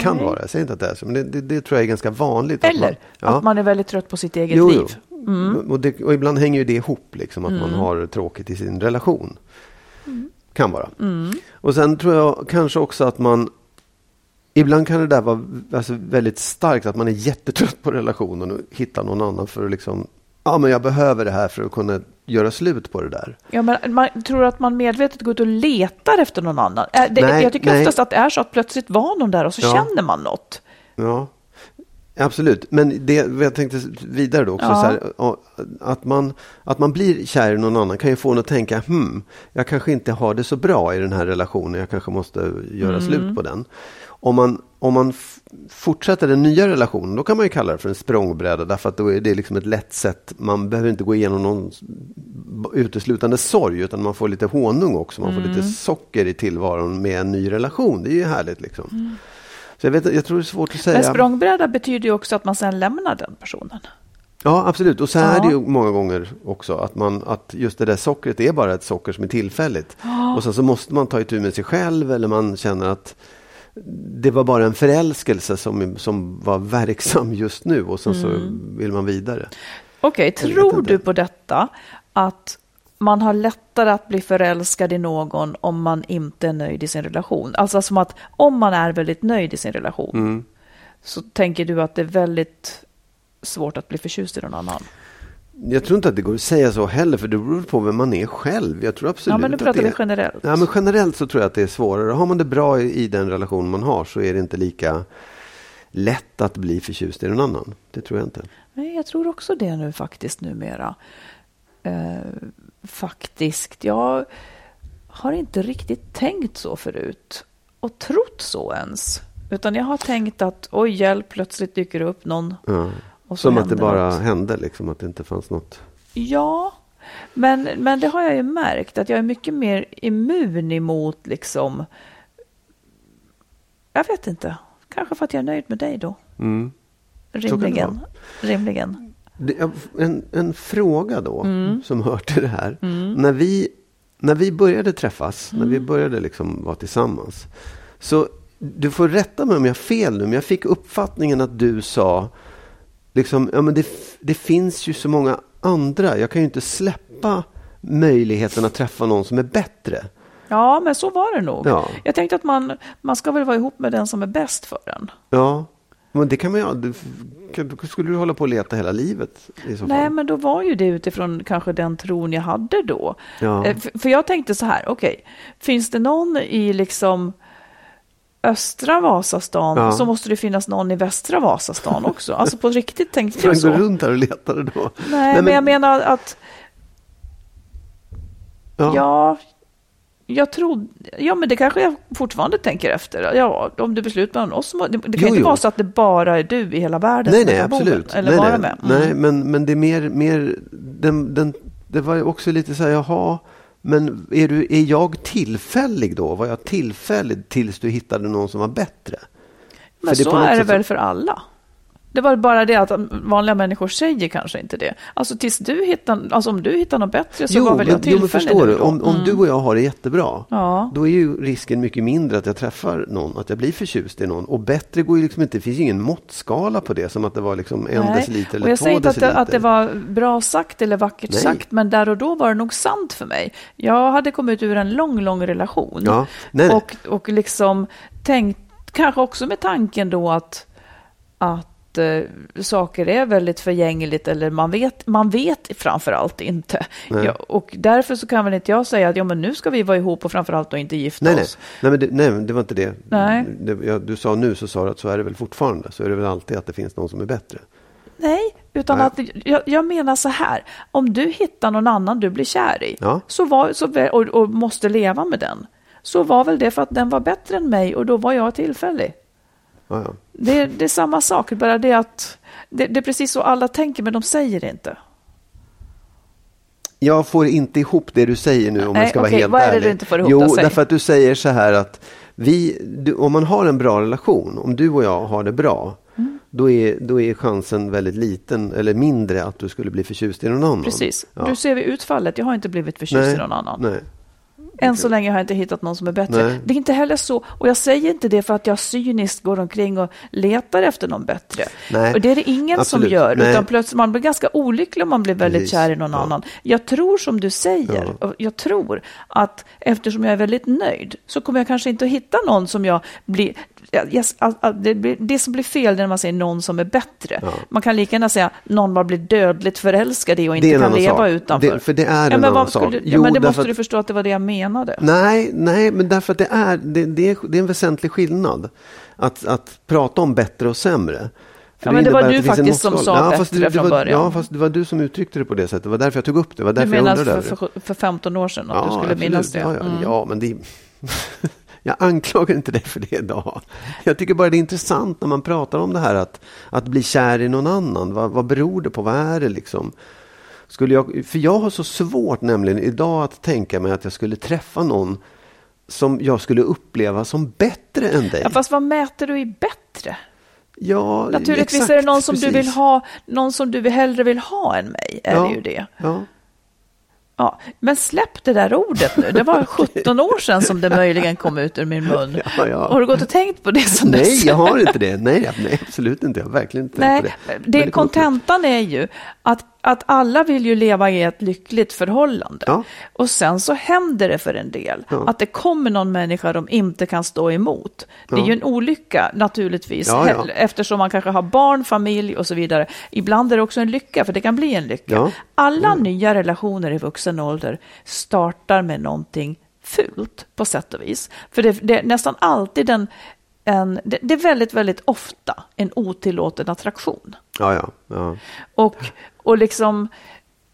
Kan Nej. vara, jag säger inte att det är så, men det, det, det tror jag är ganska vanligt. Eller att man, att man är väldigt trött på sitt eget Jo, liv. jo. Och, det, och ibland hänger ju det ihop, liksom, att man har tråkigt i sin relation. Kan vara. Och sen tror jag kanske också att man Ibland kan det där vara alltså, väldigt starkt, att man är jättetrött på relationen och hittar någon annan för att liksom, ja men jag behöver det här för att kunna göra slut på det där. Ja, men man tror att man medvetet går ut och letar efter någon annan. Äh, Det, Nej, jag tycker nej. oftast att det är så att plötsligt var någon där och så Ja. känner man något. Ja, absolut. Men det jag tänkte vidare då också, Ja. så här, att, man, att man blir kär i någon annan kan ju få en att tänka, hmm, jag kanske inte har det så bra i den här relationen, jag kanske måste göra slut på den. Om man, om man fortsätter den nya relationen, då kan man ju kalla det för en språngbräda, därför att då är det liksom ett lätt sätt, man behöver inte gå igenom någon uteslutande sorg, utan man får lite honung också, man får lite socker i tillvaron med en ny relation, det är ju härligt liksom. Så jag, vet, jag tror det är svårt att säga. Men språngbräda betyder ju också att man sen lämnar den personen. Ja, absolut. Och så är Ja. det ju många gånger också att, man, att just det där sockret är bara ett socker som är tillfälligt. Och sen så måste man ta itu med sig själv eller man känner att det var bara en förälskelse som, som var verksam just nu och sen så vill man vidare. Okej, vet tror du på detta att man har lättare att bli förälskad i någon om man inte är nöjd i sin relation? Alltså som att om man är väldigt nöjd i sin relation Mm. så tänker du att det är väldigt svårt att bli förtjust i någon annan? Jag tror inte att det går att säga så heller för det beror på vem man är själv. Jag tror absolut Ja, men nu att pratar det vi generellt. Ja, men generellt så tror jag att det är svårare. Har man det bra i, i den relation man har så är det inte lika lätt att bli förtjust i någon annan. Det tror jag inte. Nej, jag tror också det nu faktiskt numera. Eh, faktiskt. Jag har inte riktigt tänkt så förut och trott så ens. Utan jag har tänkt att oj hjälp, plötsligt dyker det upp någon. Ja. Och så Som att det bara något. hände, liksom, att det inte fanns något. Ja, men, men det har jag ju märkt att jag är mycket mer immun emot liksom. Jag vet inte. Kanske för att jag är nöjd med dig då. Mm. Rimligen. Rimligen. En, en fråga då, Mm. som hör till det här. När, vi, när vi började träffas, när Mm. vi började liksom vara tillsammans. Så du får rätta mig om jag har fel nu, men jag fick uppfattningen att du sa liksom, ja, men det, det finns ju så många andra. Jag kan ju inte släppa möjligheten att träffa någon som är bättre. Ja, men så var det nog. Ja. Jag tänkte att man, man ska väl vara ihop med den som är bäst för en. Ja, men det kan man ju. Då skulle du hålla på och leta hela livet i så fall. Nej, men då var ju det utifrån kanske den tron jag hade då. Ja. Eh, För, för jag tänkte så här, okej, finns det någon i liksom östra Vasastan Ja. så måste det finnas någon i västra Vasastan också. Alltså på riktigt tänkte jag han så. går runt här och letade då. Nej, men jag menar att ja. Ja, jag tror, ja men det kanske jag fortfarande tänker efter. Ja, om du beslutar mellan oss, det, det kan Jo, inte jo. vara så att det bara är du i hela världen Nej, nej, absolut. Eller nej, vara nej. med. Mm. nej men, men det är mer, mer den, den, det var ju också lite så här, jaha, men är, du, är jag tillfällig då? Var jag tillfällig tills du hittade någon som var bättre? Men så är det sätt väl för alla? Det var bara det att vanliga människor säger kanske inte det. Alltså tills du hittar, alltså om du hittar något bättre så var väl jag men, jo, men tillfällig förstår du, om, om Mm. du och jag har det jättebra, Ja. då är ju risken mycket mindre att jag träffar någon, att jag blir förtjust i någon. Och bättre går ju liksom inte, det finns ju ingen måttskala på det, som att det var liksom en Nej. deciliter eller och jag två säger inte att deciliter. det, att det var bra sagt eller vackert Nej. sagt, men där och då var det nog sant för mig. Jag hade kommit ur en lång, lång relation. Ja, nej. Och, och liksom tänkt, kanske också med tanken då att, att eh, saker är väldigt förgängligt eller man vet, man vet framför allt inte. Nej. Ja, och därför så kan väl inte jag säga att ja, men nu ska vi vara ihop och framför allt då inte gifta Nej, nej. oss. Nej, men det, nej, det var inte det. Nej. det jag, du sa nu så sa du att så är det väl fortfarande. Så är det väl alltid att det finns någon som är bättre. Nej, utan Nej. att jag, jag menar så här. Om du hittar någon annan du blir kär i Ja. så var, så, och, och måste leva med den, så var väl det för att den var bättre än mig och då var jag tillfällig. Ja, ja. Det, det är samma sak, bara det att det, det är precis så alla tänker, men de säger det inte. Jag får inte ihop det du säger nu om Nej, jag ska vara okej, helt vad är det ärlig. du inte får ihop Jo, då? Därför att du säger så här att vi, du, om man har en bra relation, om du och jag har det bra, Mm. då, är, då är chansen väldigt liten eller mindre att du skulle bli förtjust i någon annan. Precis. Ja. Du ser vi utfallet, jag har inte blivit förtjust Nej, i någon annan. Nej. Än så länge har jag inte hittat någon som är bättre. Nej. Det är inte heller så, och jag säger inte det för att jag cyniskt går omkring och letar efter någon bättre. Nej, Och det är det ingen absolut. som gör, Nej. utan plötsligt man blir ganska olycklig om man blir väldigt Precis. kär i någon Ja. annan. Jag tror som du säger, Ja. jag tror att eftersom jag är väldigt nöjd så kommer jag kanske inte att hitta någon som jag blir Yes, det, det som blir fel när man säger någon som är bättre. Ja. Man kan lika gärna säga någon man blir dödligt förälskad i och Det inte är kan leva sak. utanför. Det- för det är ja, en men annan sak. skulle- Ja, Jo, men det måste att- du förstå att det var det jag menade. Nej, nej, men därför att det är, det, det är, det är en väsentlig skillnad. Att, att prata om bättre och sämre. För Ja, men det var innebär du faktiskt som sa fast bättre det, det från var, början. Ja, fast det var du som uttryckte det på det sättet. Det var därför jag tog upp det. Det var Du därför jag menar undrade för, det. för, för 15 år sedan att du skulle absolut. minnas det? Ja, ja, Mm. ja men det... jag anklagar inte dig för det idag. Jag tycker bara det är intressant när man pratar om det här att, att bli kär i någon annan. Vad, vad beror det på? Vad är det liksom? Skulle jag, för jag har så svårt nämligen idag att tänka mig att jag skulle träffa någon som jag skulle uppleva som bättre än dig. Ja, fast vad mäter du i bättre? Ja, Naturligtvis exakt, är det någon som du vill ha, någon som du hellre vill ha än mig, är Ja. det ju det. Ja. Ja, men släpp det där ordet nu. Det var <laughs> 17 år sedan som det möjligen kom ut ur min mun. Ja, ja. Har du gått och tänkt på det sen Nej, dess? jag har inte det. Nej, nej absolut inte. Jag har verkligen inte Nej, tänkt på det. det, Men nu. kontentan är ju att, att alla vill ju leva i ett lyckligt förhållande. Ja. Och sen så händer det för en del Ja. att det kommer någon människa de inte kan stå emot. Det är Ja. ju en olycka naturligtvis, <laughs> eftersom man kanske har barn, familj och så vidare. Ibland är det också en lycka, för det kan bli en lycka. Alla nya relationer i vuxen ålder startar med någonting fult på sätt och vis. För det, det är nästan alltid en, en det, det är väldigt, väldigt ofta en otillåten attraktion. Ja, ja. ja. Och, och liksom,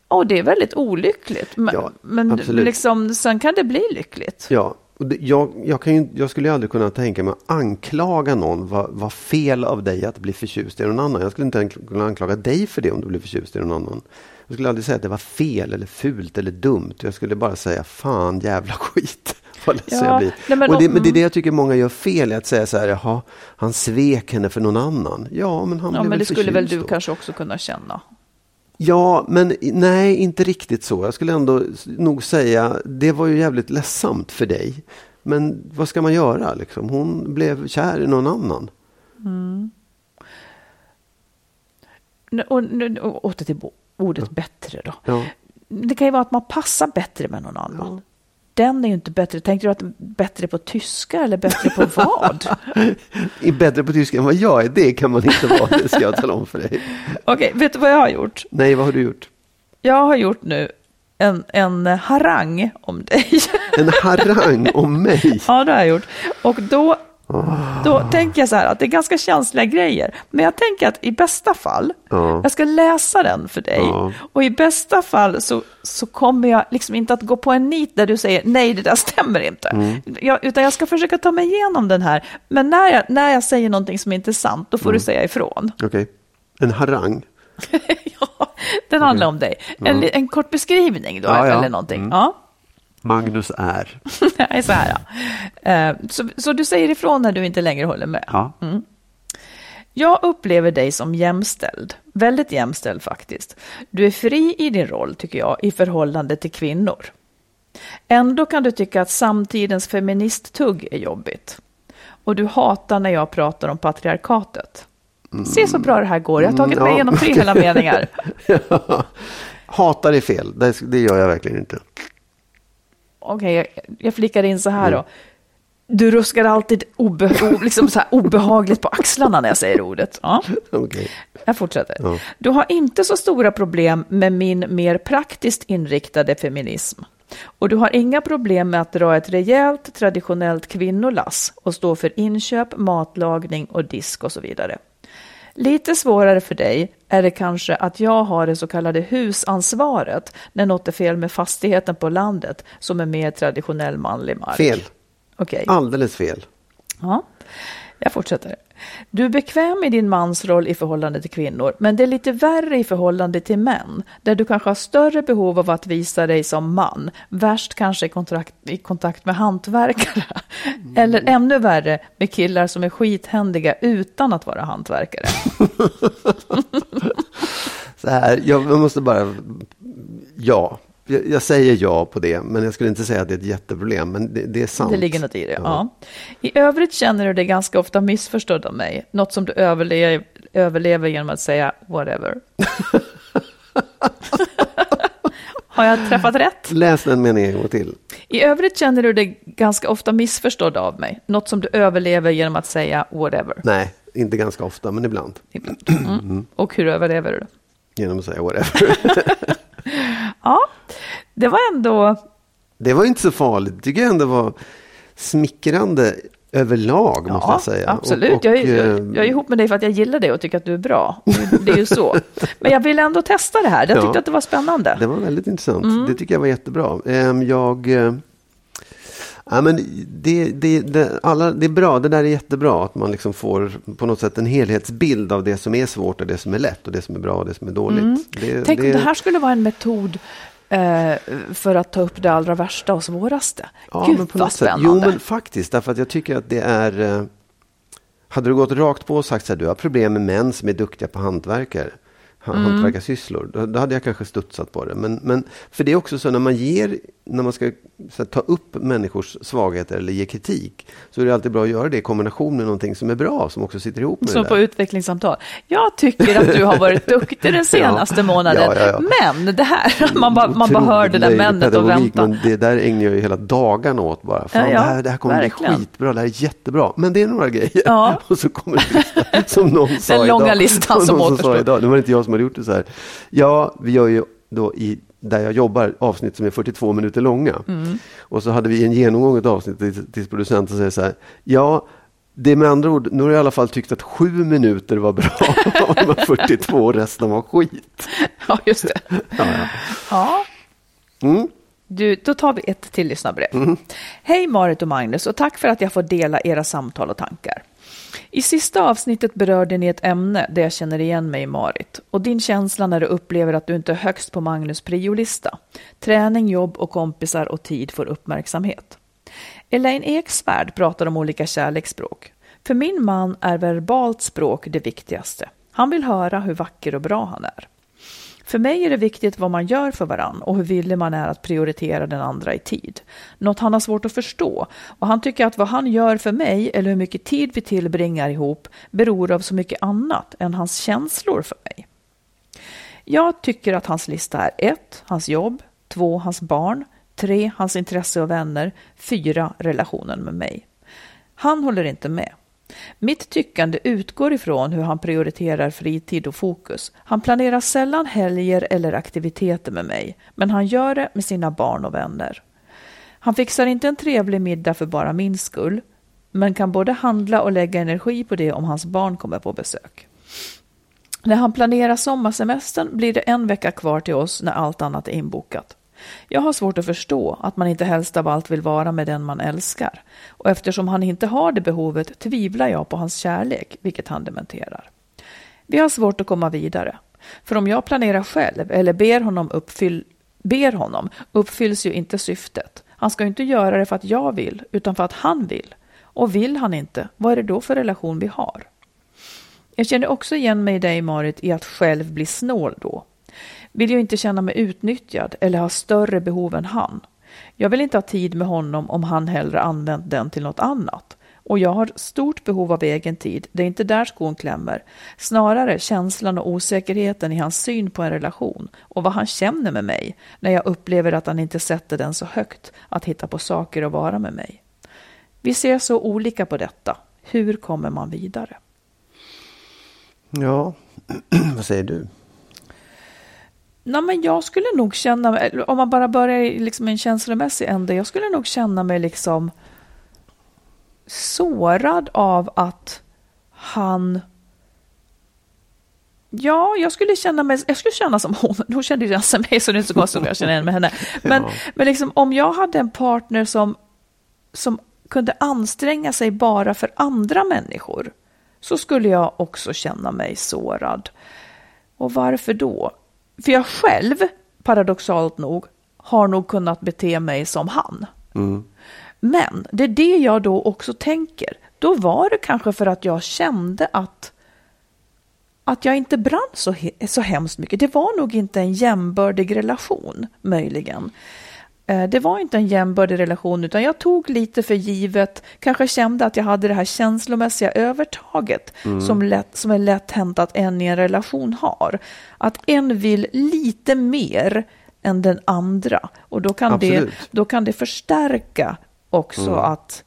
och det är väldigt olyckligt. Men, Ja, men liksom, sen kan det bli lyckligt. Ja, och jag, jag, kan ju, jag skulle aldrig kunna tänka mig att anklaga någon vad, vad fel av dig att bli förtjust i någon annan. Jag skulle inte kunna anklaga dig för det om du blir förtjust i någon annan. Jag skulle aldrig säga att det var fel eller fult eller dumt. Jag skulle bara säga fan jävla <laughs> skit. Vad ledsen Ja, jag blir. nej, men och det, men det är det jag tycker många gör fel att säga så här, jaha, han svek henne för någon annan. Ja, men han Ja, blev men det skulle väl du då. kanske också kunna känna. Ja, men nej, inte riktigt så. Jag skulle ändå nog säga, det var ju jävligt ledsamt för dig. Men vad ska man göra? Liksom? Hon blev kär i någon annan. Nu- Och, och åter till ordet bättre då. Ja. Det kan ju vara att man passar bättre med någon annan. Den är ju inte bättre. Tänkte du att bättre på tyska eller bättre på vad? <laughs> Är bättre på tyska än vad jag är. Det kan man inte vara. Det ska jag tala om för dig. <laughs> Okej, vet du vad jag har gjort? Nej, vad har du gjort? Jag har gjort nu en, en harang om dig. En harang om mig. <laughs> ja, det har jag gjort. Och då, då tänker jag så här att det är ganska känsliga grejer. Men jag tänker att i bästa fall, Ja. jag ska läsa den för dig. Ja. Och i bästa fall så, så kommer jag liksom inte att gå på en nit där du säger nej, det där stämmer inte. Mm. Jag, utan jag ska försöka ta mig igenom den här. Men när jag, när jag säger någonting som inte är sant, då får Mm. du säga ifrån. Okej. En harang. <laughs> ja, den handlar om dig. En, en kort beskrivning då, ja. eller någonting. Mm. Ja. Magnus är. <laughs> Nej, så här. ja. Eh, Så, så du säger ifrån när du inte längre håller med. Ja. Jag upplever dig som jämställd, väldigt jämställd faktiskt. Du är fri i din roll, tycker jag, i förhållande till kvinnor. Ändå kan du tycka att samtidens feministtugg är jobbigt. Och du hatar när jag pratar om patriarkatet. Se så bra det här går, jag har tagit Mm, mig ja, igenom tre hela meningar. <laughs> Hatar är fel. Det, det gör jag verkligen inte. Okej, jag, jag flikar in så här då. Du ruskar alltid obe, liksom så obehagligt på axlarna när jag säger ordet. Ja. Okej. Jag fortsätter. Ja. Du har inte så stora problem med min mer praktiskt inriktade feminism. Och du har inga problem med att dra ett rejält traditionellt kvinnolass och stå för inköp, matlagning och disk och så vidare. Lite svårare för dig är det kanske att jag har det så kallade husansvaret när något är fel med fastigheten på landet som är mer traditionell manlig mark. Fel. Okej. Alldeles fel. Ja, jag fortsätter. Du är bekväm i din mansroll i förhållande till kvinnor, men det är lite värre i förhållande till män, där du kanske har större behov av att visa dig som man, värst kanske i, kontrakt, i kontakt med hantverkare, eller ännu värre med killar som är skithändiga utan att vara hantverkare. <laughs> Så här, jag måste bara... Ja. Jag, jag säger ja på det, men jag skulle inte säga att det är ett jätteproblem. Men det, det är sant. Det ligger något i det. Ja. I övrigt känner du dig ganska ofta missförstådd av mig, något som du överlever, överlever genom att säga whatever. <laughs> Har jag träffat rätt? Läs den meningen en gång till. I övrigt känner du dig ganska ofta missförstådd av mig, något som du överlever genom att säga whatever. Nej, inte ganska ofta, men ibland. Mm. Och hur överlever du det? Genom att säga whatever. <laughs> Ja, det var ändå... det var inte så farligt. tycker jag ändå var smickrande överlag, måste jag säga. absolut. Och- och, jag, är, jag, eh, jag är ihop med dig för att jag gillar dig och tycker att du är bra. Det är ju så. <laughs> Men jag ville ändå testa det här. Jag tyckte Ja. att det var spännande. Det var väldigt intressant. Mm. Det tycker jag var jättebra. Ehm, Jag... Ja, men det, det, det, alla, det är bra, det där är jättebra att man liksom får på något sätt en helhetsbild av det som är svårt och det som är lätt och det som är bra och det som är dåligt. Det, Mm. Tänk om det här skulle vara en metod eh, för att ta upp det allra värsta och svåraste. Ja, Gud men på vad något sätt. spännande. Jo, men faktiskt. Därför att jag tycker att det är... eh, Hade du gått rakt på och sagt så här, du har problem med män som är duktiga på hantverkare. Mm. Hantverkarsysslor. Då, då hade jag kanske studsat på det. Men, men för det är också så när man ger, när man ska här, ta upp människors svagheter eller ge kritik. Så är det alltid bra att göra det i kombination med någonting som är bra, som också sitter ihop med Som på där. utvecklingssamtal. Jag tycker att du har varit duktig den <laughs> senaste månaden. Ja, ja, ja. Men det här, man bara, man bara hör det där männet och väntar. Men det där ägnar jag ju hela dagarna åt bara. Fan, Ja, ja, det, här, det här kommer verkligen. bli skitbra, det här är jättebra. Men det är några grejer. Ja. <laughs> Och så kommer det som någon sa Den idag. långa listan <laughs> som sa återstår. idag. Det var inte jag som hade gjort det så här. Ja, vi gör ju då i där jag jobbar avsnitt som är 42 minuter långa. Mm. Och så hade vi en genomgång ett avsnitt tills producenten säger så här. Ja, det är med andra ord, nu har jag i alla fall tyckt att sju minuter var bra av de här 42 och resten var skit. Ja, just det. Ja, ja. Mm. Du, då tar vi ett till lyssnarbrev. Hej Marit och Magnus och tack för att jag får dela era samtal och tankar. I sista avsnittet berörde ni ett ämne där jag känner igen mig i Marit och din känsla när du upplever att du inte är högst på Magnus priolista. Träning, jobb och kompisar och tid får uppmärksamhet. Elaine Eksvärd pratar om olika kärleksspråk. För min man är verbalt språk det viktigaste. Han vill höra hur vacker och bra han är. För mig är det viktigt vad man gör för varann och hur villig man är att prioritera den andra i tid. Något han har svårt att förstå. Och han tycker att vad han gör för mig eller hur mycket tid vi tillbringar ihop beror av så mycket annat än hans känslor för mig. Jag tycker att hans lista är 1. Hans jobb. 2. Hans barn. 3. Hans intresse och vänner. 4. Relationen med mig. Han håller inte med. Mitt tyckande utgår ifrån hur han prioriterar fritid och fokus. Han planerar sällan helger eller aktiviteter med mig, men han gör det med sina barn och vänner. Han fixar inte en trevlig middag för bara min skull, men kan både handla och lägga energi på det om hans barn kommer på besök. När han planerar sommarsemestern blir det en vecka kvar till oss när allt annat är inbokat. Jag har svårt att förstå att man inte helst av allt vill vara med den man älskar. Och eftersom han inte har det behovet tvivlar jag på hans kärlek, vilket han dementerar. Vi har svårt att komma vidare. För om jag planerar själv eller ber honom, uppfyll, ber honom uppfylls ju inte syftet. Han ska ju inte göra det för att jag vill, utan för att han vill. Och vill han inte, vad är det då för relation vi har? Jag känner också igen mig i dig, Marit, i att själv bli snål då vill jag inte känna mig utnyttjad eller ha större behov än han. Jag vill inte ha tid med honom om han hellre använt den till något annat. Och jag har stort behov av egen tid, det är inte där skon klämmer. Snarare känslan och osäkerheten i hans syn på en relation och vad han känner med mig när jag upplever att han inte sätter den så högt att hitta på saker och vara med mig. Vi ser så olika på detta. Hur kommer man vidare? Ja, <clears throat> vad säger du? Nej, men jag skulle nog känna mig, om man bara börjar i liksom en känslomässig ände, jag skulle nog känna mig liksom sårad av att han Ja, jag skulle känna mig, jag skulle känna som hon, hon kände ju sig mig så det är inte så konstigt om jag känner igen med henne. Men, ja. men liksom, om jag hade en partner som, som kunde anstränga sig bara för andra människor så skulle jag också känna mig sårad. Och varför då? För jag själv, paradoxalt nog, har nog kunnat bete mig som han. Mm. Men det är det jag då också tänker. Då var det kanske för att jag kände att, att jag inte brann så, så hemskt mycket. Det var nog inte en jämbördig relation, möjligen. Eh, det var inte en jämbördig relation, utan jag tog lite för givet, kanske kände att jag hade det här känslomässiga övertaget mm. som, lätt, som är lätt hänt att en i en relation har. Att en vill lite mer än den andra och då kan, det, då kan det förstärka också mm. att,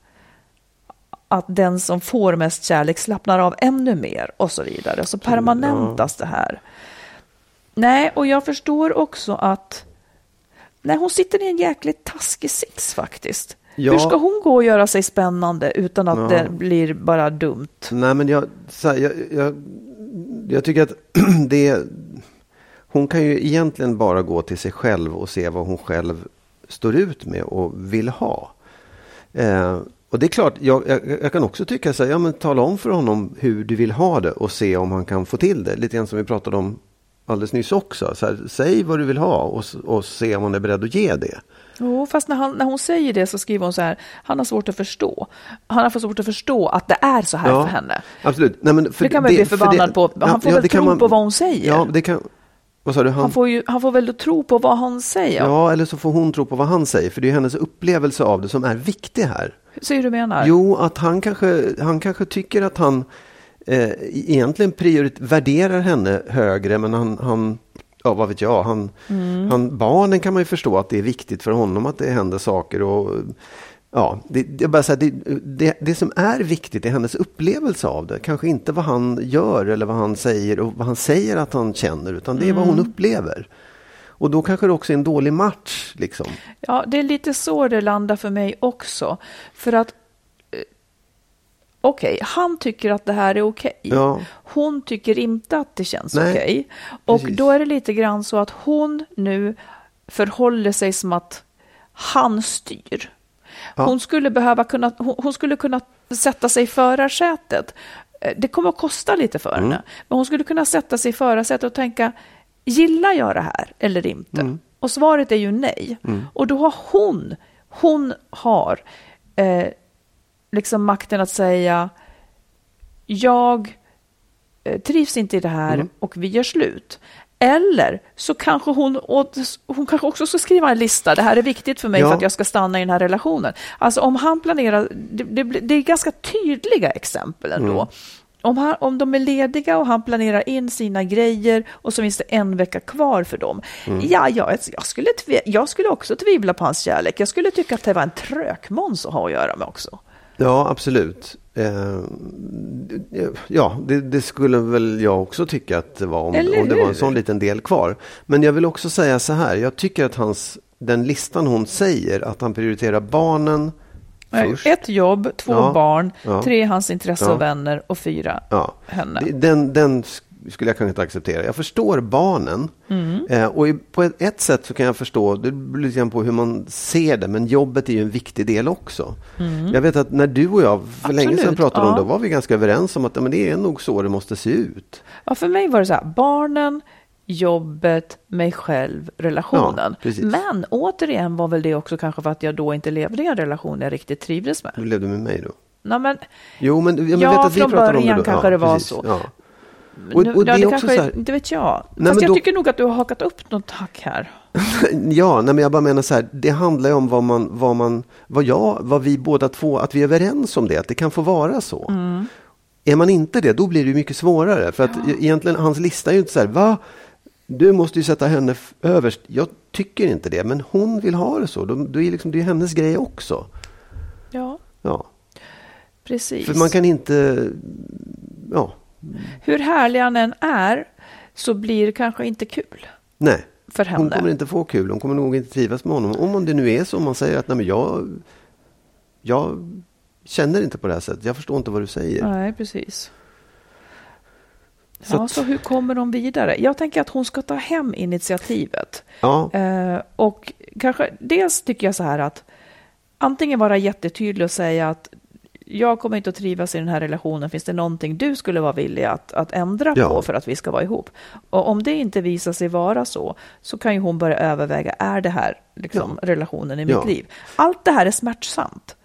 att den som får mest kärlek slappnar av ännu mer och så vidare. Så permanentas ja. det här. Nej, och jag förstår också att Nej, hon sitter i en jäkligt taskig sits faktiskt. Ja. Hur ska hon gå och göra sig spännande utan att ja. det blir bara dumt? Nej, men jag, här, jag, jag, jag, tycker att <clears throat> det... Hon kan ju egentligen bara gå till sig själv och se vad hon själv står ut med och vill ha. Eh, och det är klart, jag, jag, jag, kan också tycka så här, ja men tala om för honom hur du vill ha det och se om han kan få till det. Lite grann som vi pratade om alldeles nyss också. Så här, säg vad du vill ha och, och se om hon är beredd att ge det. Jo, fast när, han, när hon säger det så skriver hon så här, han har svårt att förstå. Han har svårt att förstå att det är så här ja, för henne. Absolut. Nej, men för det kan man det, bli förbannad det, på. Han ja, får ja, väl tro man, på vad hon säger. Ja, det kan, vad sa du? Han, han, får ju, han får väl tro på vad han säger. Ja, eller så får hon tro på vad han säger. För det är hennes upplevelse av det som är viktig här. Så hur du menar? Jo, att han kanske, han kanske tycker att han eh, egentligen priorit, värderar henne högre, men han, han ja vad vet jag, han, mm. han, barnen kan man ju förstå att det är viktigt för honom att det händer saker. och Ja, det, det, bara här, det, det, det, som är viktigt är hennes upplevelse av det. Kanske inte vad han gör eller vad han säger och vad han säger att han känner, utan det är vad hon mm. upplever. Och då kanske det också är en dålig match. Liksom. Ja, det är lite så det landar för mig också. För att okej, okay, han tycker att det här är okej. Okay. Ja. Hon tycker inte att det känns okej. Okay. Och Precis. då är det lite grann så att hon nu förhåller sig som att han styr. Ja. Hon, skulle behöva kunna, hon, skulle kunna sätta sig i förarsätet. Eh, det kommer att kosta lite för mm. henne. Men hon skulle kunna sätta sig i förarsätet och tänka, gillar jag det här eller inte? Mm. Och svaret är ju nej. Mm. Och då har hon, hon har eh, liksom makten att säga jag eh, trivs inte i det här mm. och vi gör slut. Eller så kanske hon, hon kanske också ska skriva en lista. Det här är viktigt för mig Ja. för att jag ska stanna i den här relationen. Alltså om han planerar, det, det, det är ganska tydliga exempel ändå. Mm. Om, han, om de är lediga och han planerar in sina grejer och så finns det en vecka kvar för dem. Mm. Ja, jag, jag, skulle jag skulle också tvivla på hans kärlek. Jag skulle tycka att det var en trökmåns att ha att göra med också. Ja, absolut. Eh, ja, det, det skulle väl jag också tycka att det var om, om det var en sån liten del kvar. Men jag vill också säga så här. Jag tycker att hans, den listan hon säger att han prioriterar barnen först. Ett jobb, två Ja, barn, ja. tre hans intresse Ja. och vänner och fyra henne. Den, den skulle jag kanske inte acceptera. Jag förstår barnen. Mm. Eh, och i, på ett, ett sätt så kan jag förstå, det beror lite på hur man ser det, men jobbet är ju en viktig del också. Jag vet att när du och jag för länge sedan Mm. Absolut, pratade om ja. det, var vi ganska överens om att ja, men det är nog så det måste se ut. Ja, för mig var det så här, barnen, jobbet, mig själv, relationen. Ja, precis. Men återigen var väl det också kanske för att jag då inte levde i en relation jag riktigt trivdes med. Du levde med mig då? Nej, men, Jo, men, jag men Ja, vet att vi från om början det då. kanske det var så. Ja. Och, och det ja, är det också kanske, här, inte vet jag. Nej, Fast jag då- tycker nog att du har hakat upp något hack här. <laughs> Ja, nej, men jag bara menar så här, det handlar ju om vad man, vad man, vad jag, vad vi båda två, att vi är överens om det, att det kan få vara så. Mm. Är man inte det, då blir det ju mycket svårare. För att e- egentligen, hans lista är ju inte så här, va? Du måste ju sätta henne överst. Jag tycker inte det, men hon vill ha det så. Då är liksom, det är hennes grej också. Ja, Ja. precis. För man kan inte, ja, Hur härlig han än är så blir det kanske inte kul nej. för Hon henne. kommer inte få kul, hon kommer nog inte trivas med honom. Om det nu är så, om man säger att nej men jag, jag känner inte på det här sättet, jag förstår inte vad du säger. Nej, precis. Så ja, så hur kommer de vidare? Jag tänker att hon ska ta hem initiativet. Ja, Eh, och kanske dels tycker jag så här att antingen vara jättetydlig och säga att jag kommer inte att trivas i den här relationen. Finns det någonting du skulle vara villig att, att ändra Ja. på för att vi ska vara ihop? Och om det inte visar sig vara så, så kan ju hon börja överväga, är det här liksom, relationen i mitt Ja. liv? Allt det här är smärtsamt.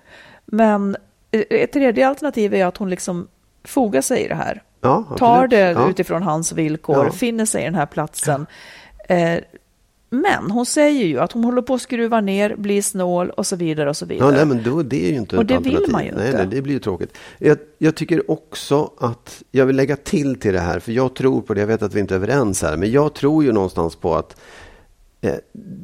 Men eh, ett tredje alternativ är att hon liksom fogar sig i det här. ja tar det ja. utifrån hans villkor, Ja. finner sig i den här platsen. Eh, men hon säger ju att hon håller på att skruva ner, blir snål och så vidare och så vidare. Ja, nej, men då, det är ju inte Och ett det vill man ju nej, inte. Nej, det blir ju tråkigt. Jag, jag tycker också att, jag vill lägga till till det här, för jag tror på det, jag vet att vi inte är överens här, men jag tror ju någonstans på att eh,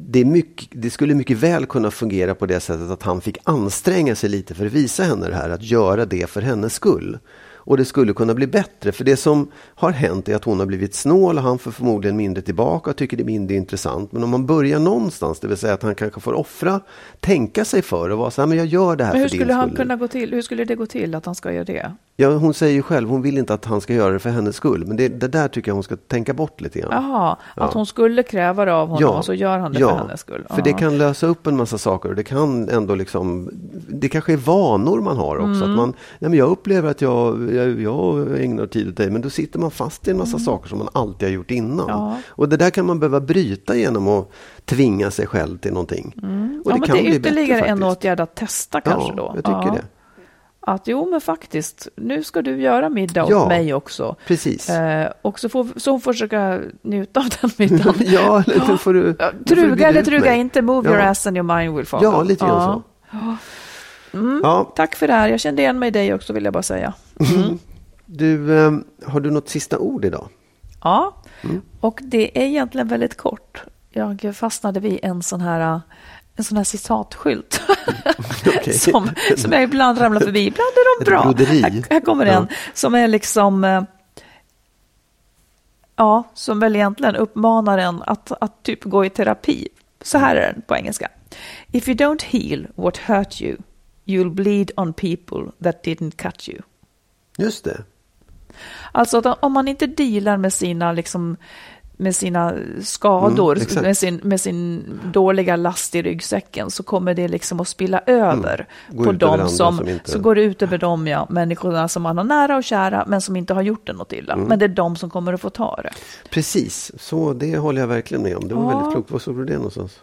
det, mycket, det skulle mycket väl kunna fungera på det sättet att han fick anstränga sig lite för att visa henne det här, att göra det för hennes skull. Och det skulle kunna bli bättre, för det som har hänt är att hon har blivit snål och han får förmodligen mindre tillbaka och tycker det är mindre intressant. Men om man börjar någonstans, det vill säga att han kanske får offra, tänka sig för och vara så här, men jag gör det här men hur för din skulle han skull. kunna gå till? Hur skulle det gå till att han ska göra det? Ja, hon säger ju själv, hon vill inte att han ska göra det för hennes skull. Men det, det där tycker jag hon ska tänka bort lite grann. Jaha, Ja. att hon skulle kräva det av honom och så gör han det ja, för hennes skull. För det Ja. kan lösa upp en massa saker och det kan ändå liksom, det kanske är vanor man har också. Mm. Att man, nej men jag upplever att jag, jag, jag ägnar tid åt dig, men då sitter man fast i en massa saker som man alltid har gjort innan. Mm. Ja. Och det där kan man behöva bryta genom att tvinga sig själv till någonting. Och Mm. ja, men det kan är bli bättre ytterligare en faktiskt. åtgärd att testa kanske ja, då. jag tycker Ja. det. Att jo, men faktiskt, nu ska du göra middag Ja. åt mig också. Precis. Eh, och så får, så hon får försöka njuta av den middagen. <laughs> ja, eller då får du... Ja, Truga eller truga inte, move Ja. your ass and your mind will follow. Ja, lite grann Ja. så. Ja, Tack för det här, jag kände igen mig i dig också vill jag bara säga. du, eh, har du något sista ord idag? Ja, Mm. och det är egentligen väldigt kort. Jag fastnade vid en sån här, en sån här citatskylt <laughs> Okej. som, som jag ibland ramlar förbi. Ibland är de bra. Här, här kommer en som är liksom eh, Ja, som väl egentligen uppmanar en att, att typ gå i terapi. Så här är den på engelska. If you don't heal what hurt you, you'll bleed on people that didn't cut you. Just det. Alltså om man inte dealar med sina, liksom, med sina skador, Mm, med, sin, med sin dåliga last i ryggsäcken, så kommer det liksom att spilla över Mm. På dem som, som inte- så går det ut över dem, ja, människorna som man har nära och kära, men som inte har gjort det något illa. Mm. Men det är de som kommer att få ta det. Precis, så det håller jag verkligen med om. Det var Ja. väldigt klokt. Var såg du det någonstans?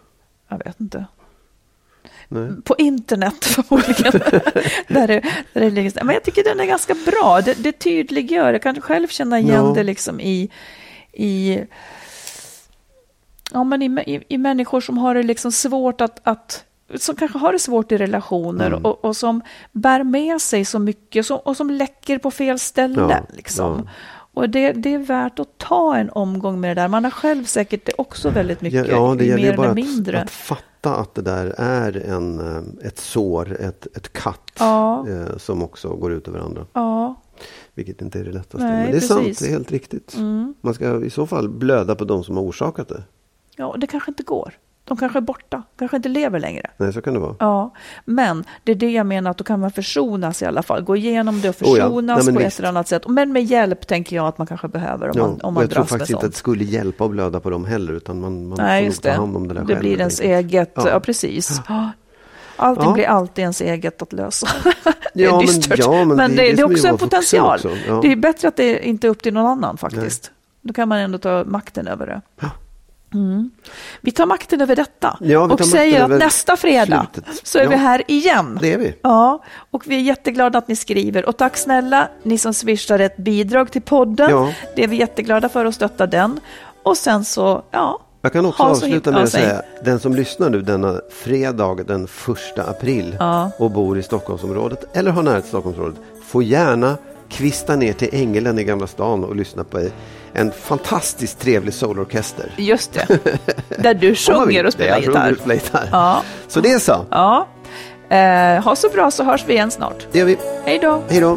Jag vet inte. Nej. På internet <laughs> förmodligen. där det, där det ligger. Men jag tycker den är ganska bra. Det, det tydliggör. Jag kan själv känna igen Ja. det liksom i, i Ja, men i, i, i människor som har det liksom svårt att, att som kanske har det svårt i relationer Mm. och, och som bär med sig så mycket som, och som läcker på fel ställen. Ja, liksom. ja. Och det, det är värt att ta en omgång med det där. Man har själv säkert det också väldigt mycket, Ja, det ju gäller mer bara eller att, mindre. att fatta att det där är en, eh, ett sår, ett, ett katt Ja. eh, som också går ut över andra. Ja, Vilket inte är det lättaste. Nej, Men det är sant, precis. det är helt riktigt. Mm. Man ska i så fall blöda på de som har orsakat det. ja, det kanske inte går. De kanske är borta, kanske inte lever längre. Nej, så kan det vara. Ja, men det är det jag menar att då kan man försonas i alla fall. Gå igenom det och Oh ja. försonas Nej, på visst. ett eller annat sätt. Men med hjälp tänker jag att man kanske behöver om Ja, man, om och man jag tror faktiskt inte att det skulle hjälpa att blöda på dem heller. Utan man, man Nej, får nog det. ta hand om det där Det själv. blir helt ens eget, ja, Ja. precis. <gasps> Ja. Allting Ja. blir alltid ens eget att lösa. <laughs> det är Ja, men- dystert. ja, men men det är det, det är också en potential. också, ja. Det är bättre att det inte är upp till någon annan faktiskt. Då kan man ändå ta makten över det. Mm. Vi tar makten över detta Ja, vi och säger att nästa fredag slutet. så är vi Ja. här igen. Det är vi. Ja, och vi är jätteglada att ni skriver. Och tack snälla ni som swishar ett bidrag till podden. Ja. Det är vi jätteglada för att stötta den. Och sen så, ja. Jag kan också avsluta med att säg. säga den som lyssnar nu denna fredag den 1 april Ja. och bor i Stockholmsområdet eller har nära till Stockholmsområdet får gärna kvista ner till Ängelen i Gamla stan och lyssna på en fantastiskt trevlig soulorkester. Just det. <laughs> Där du sjunger och spelar gitarr. och gitarr. Ja. Så det är så. Ja. Eh, ha så bra så hörs vi igen snart. Det gör vi. Hej då. Hej då.